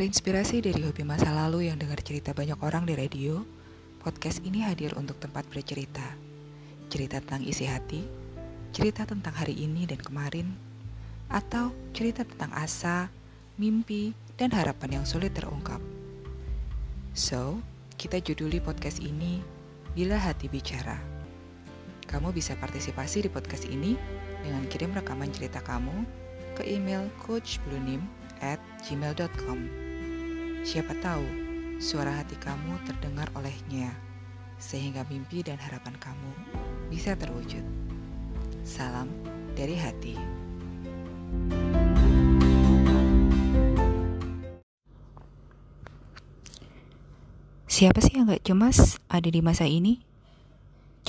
Terinspirasi dari hobi masa lalu yang dengar cerita banyak orang di radio, podcast ini hadir untuk tempat bercerita. Cerita tentang isi hati, cerita tentang hari ini dan kemarin, atau cerita tentang asa, mimpi, dan harapan yang sulit terungkap. So, kita juduli podcast ini Bila Hati Bicara. Kamu bisa partisipasi di podcast ini dengan kirim rekaman cerita kamu ke email coachbluenim at gmail.com. Siapa tahu, suara hati kamu terdengar olehnya, sehingga mimpi dan harapan kamu bisa terwujud. Salam dari hati. Siapa sih yang gak cemas ada di masa ini?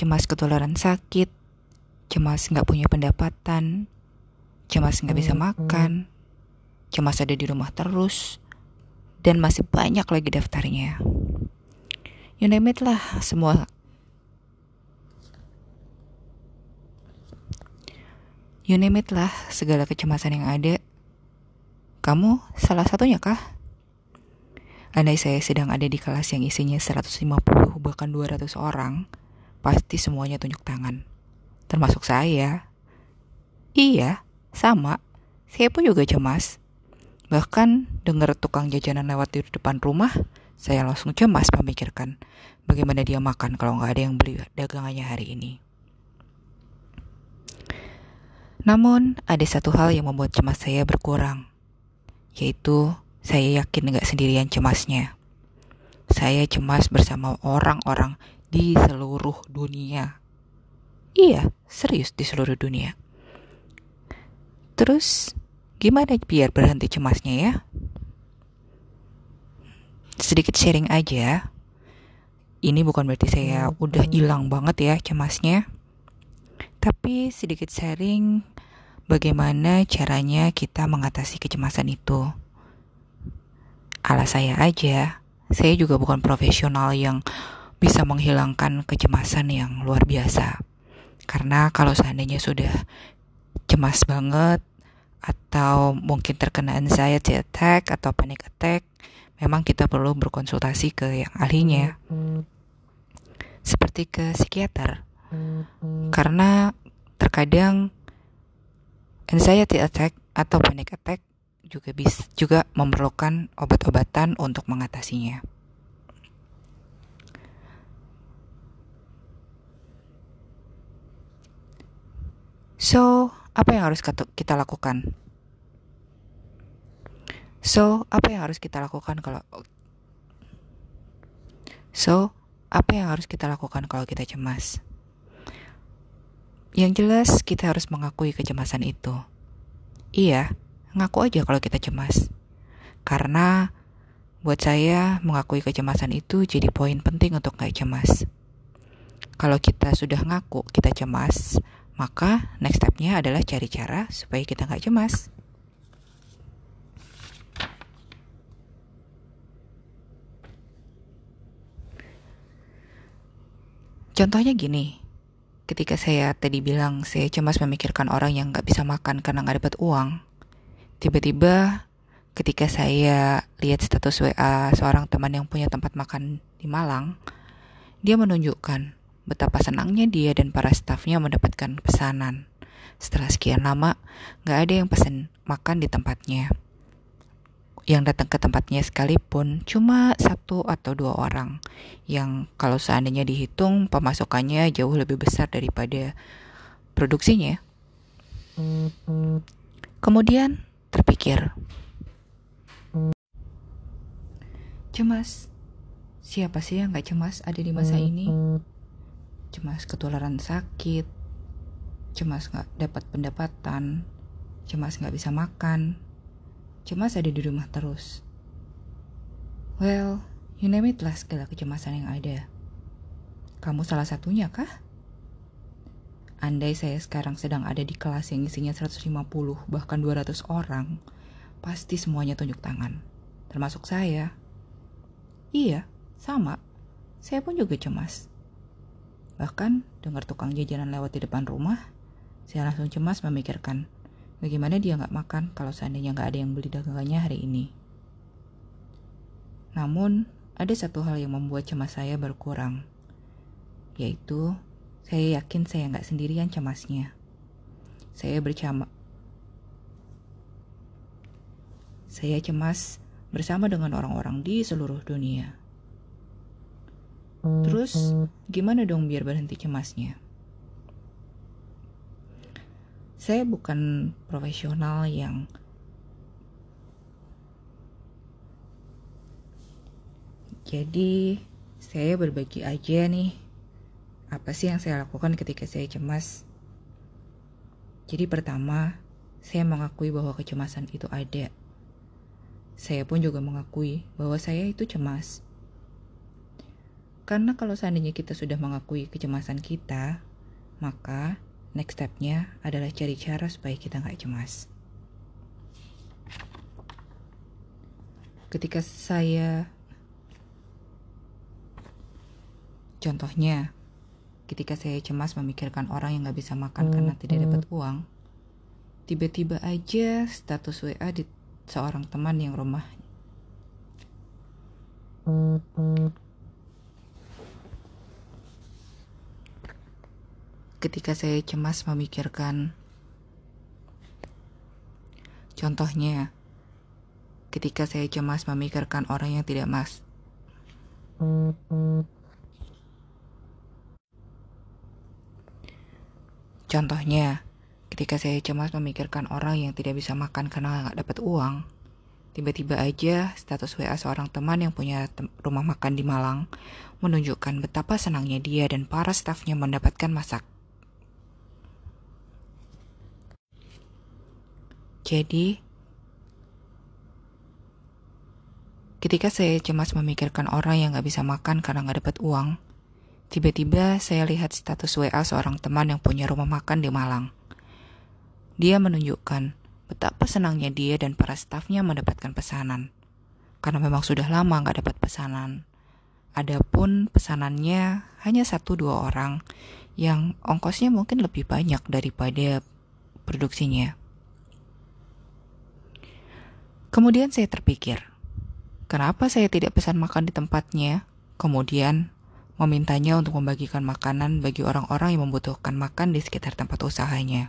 Cemas ketularan sakit, cemas gak punya pendapatan, cemas gak bisa makan, cemas ada di rumah terus, dan masih banyak lagi daftarnya. You name it lah, semua You name it lah, segala kecemasan yang ada. Kamu salah satunya kah? Andai saya sedang ada di kelas yang isinya 150 bahkan 200 orang, pasti semuanya tunjuk tangan. Termasuk saya. Iya, sama. Saya pun juga cemas. Bahkan dengar tukang jajanan lewat di depan rumah, saya langsung cemas memikirkan bagaimana dia makan kalau nggak ada yang beli dagangannya hari ini. Namun, ada satu hal yang membuat cemas saya berkurang, yaitu saya yakin nggak sendirian cemasnya. Saya cemas bersama orang-orang di seluruh dunia. Iya, serius di seluruh dunia. Terus, Gimana biar berhenti cemasnya ya? Sedikit sharing aja. Ini bukan berarti saya udah hilang banget ya cemasnya. Tapi sedikit sharing bagaimana caranya kita mengatasi kecemasan itu. Ala saya aja, saya juga bukan profesional yang bisa menghilangkan kecemasan yang luar biasa. Karena kalau seandainya sudah cemas banget, atau mungkin terkena anxiety attack atau panic attack, memang kita perlu berkonsultasi ke yang ahlinya. Seperti ke psikiater. Karena terkadang anxiety attack atau panic attack juga bisa juga memerlukan obat-obatan untuk mengatasinya. So, apa yang harus kita lakukan? So, apa yang harus kita lakukan kalau So, apa yang harus kita lakukan kalau kita cemas? Yang jelas, kita harus mengakui kecemasan itu. Iya, ngaku aja kalau kita cemas. Karena buat saya, mengakui kecemasan itu jadi poin penting untuk gak cemas. Kalau kita sudah ngaku kita cemas, maka next stepnya adalah cari cara supaya kita nggak cemas. Contohnya gini, ketika saya tadi bilang saya cemas memikirkan orang yang nggak bisa makan karena nggak dapat uang, tiba-tiba ketika saya lihat status WA seorang teman yang punya tempat makan di Malang, dia menunjukkan betapa senangnya dia dan para stafnya mendapatkan pesanan. Setelah sekian lama, gak ada yang pesan makan di tempatnya. Yang datang ke tempatnya sekalipun cuma satu atau dua orang, yang kalau seandainya dihitung pemasukannya jauh lebih besar daripada produksinya. Kemudian terpikir, cemas. Siapa sih yang gak cemas ada di masa ini? Cemas ketularan sakit, cemas nggak dapat pendapatan, cemas nggak bisa makan, cemas ada di rumah terus. Well, you name it lah segala kecemasan yang ada. Kamu salah satunya kah? Andai saya sekarang sedang ada di kelas yang isinya 150 bahkan 200 orang, pasti semuanya tunjuk tangan. Termasuk saya. Iya, sama. Saya pun juga cemas. Bahkan dengar tukang jajanan lewat di depan rumah, saya langsung cemas memikirkan bagaimana dia nggak makan kalau seandainya nggak ada yang beli dagangannya hari ini. Namun, ada satu hal yang membuat cemas saya berkurang, yaitu saya yakin saya nggak sendirian cemasnya. Saya bercama, saya cemas bersama dengan orang-orang di seluruh dunia. Terus, gimana dong biar berhenti cemasnya? Saya bukan profesional yang Jadi, saya berbagi aja nih apa sih yang saya lakukan ketika saya cemas. Jadi pertama, saya mengakui bahwa kecemasan itu ada. Saya pun juga mengakui bahwa saya itu cemas. Karena kalau seandainya kita sudah mengakui kecemasan kita, maka Next stepnya adalah cari cara supaya kita nggak cemas. Ketika saya, contohnya, ketika saya cemas memikirkan orang yang nggak bisa makan karena tidak dapat uang, tiba-tiba aja status WA di seorang teman yang rumah ketika saya cemas memikirkan. Contohnya ketika saya cemas memikirkan orang yang tidak mas Contohnya, ketika saya cemas memikirkan orang yang tidak bisa makan karena nggak dapat uang, tiba-tiba aja status WA seorang teman yang punya rumah makan di Malang menunjukkan betapa senangnya dia dan para stafnya mendapatkan masak Jadi, ketika saya cemas memikirkan orang yang gak bisa makan karena gak dapat uang, tiba-tiba saya lihat status WA seorang teman yang punya rumah makan di Malang. Dia menunjukkan betapa senangnya dia dan para stafnya mendapatkan pesanan. Karena memang sudah lama gak dapat pesanan. Adapun pesanannya hanya satu dua orang yang ongkosnya mungkin lebih banyak daripada produksinya. Kemudian saya terpikir, kenapa saya tidak pesan makan di tempatnya, kemudian memintanya untuk membagikan makanan bagi orang-orang yang membutuhkan makan di sekitar tempat usahanya.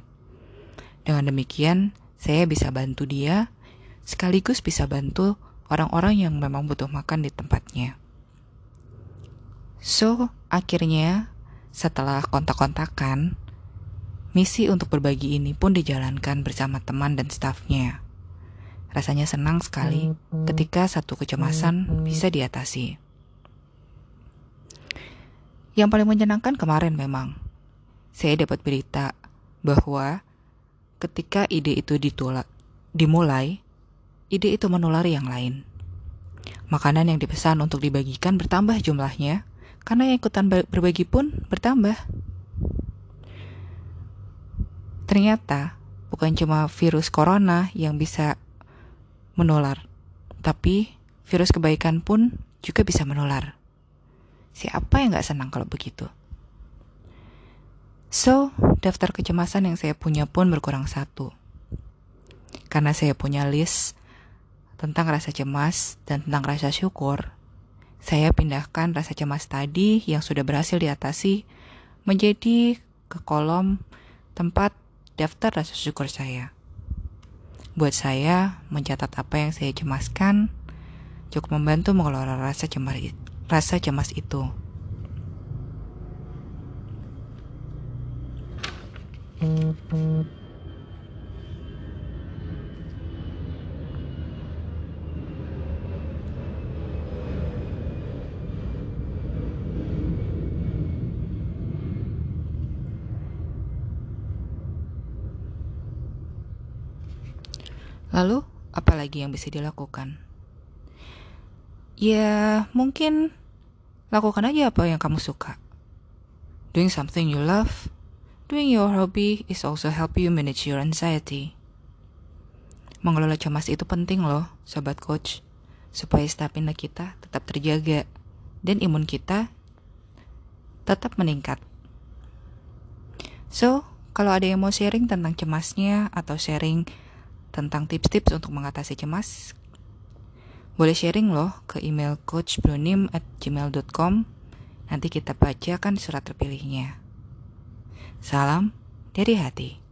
Dengan demikian, saya bisa bantu dia, sekaligus bisa bantu orang-orang yang memang butuh makan di tempatnya. So, akhirnya setelah kontak-kontakan, misi untuk berbagi ini pun dijalankan bersama teman dan stafnya. Rasanya senang sekali ketika satu kecemasan bisa diatasi. Yang paling menyenangkan kemarin memang, saya dapat berita bahwa ketika ide itu ditulak, dimulai, ide itu menulari yang lain. Makanan yang dipesan untuk dibagikan bertambah jumlahnya, karena yang ikutan berbagi pun bertambah. Ternyata bukan cuma virus corona yang bisa menular. Tapi virus kebaikan pun juga bisa menular. Siapa yang gak senang kalau begitu? So, daftar kecemasan yang saya punya pun berkurang satu. Karena saya punya list tentang rasa cemas dan tentang rasa syukur, saya pindahkan rasa cemas tadi yang sudah berhasil diatasi menjadi ke kolom tempat daftar rasa syukur saya. Buat saya, mencatat apa yang saya cemaskan cukup membantu mengelola rasa cemas, rasa cemas itu. Lalu, apa lagi yang bisa dilakukan? Ya, mungkin lakukan aja apa yang kamu suka. Doing something you love, doing your hobby is also help you manage your anxiety. Mengelola cemas itu penting loh, sobat coach, supaya stamina kita tetap terjaga dan imun kita tetap meningkat. So, kalau ada yang mau sharing tentang cemasnya atau sharing tentang tips-tips untuk mengatasi cemas, Boleh sharing loh ke email coachbronim at gmail.com. Nanti kita bacakan surat terpilihnya. Salam dari hati.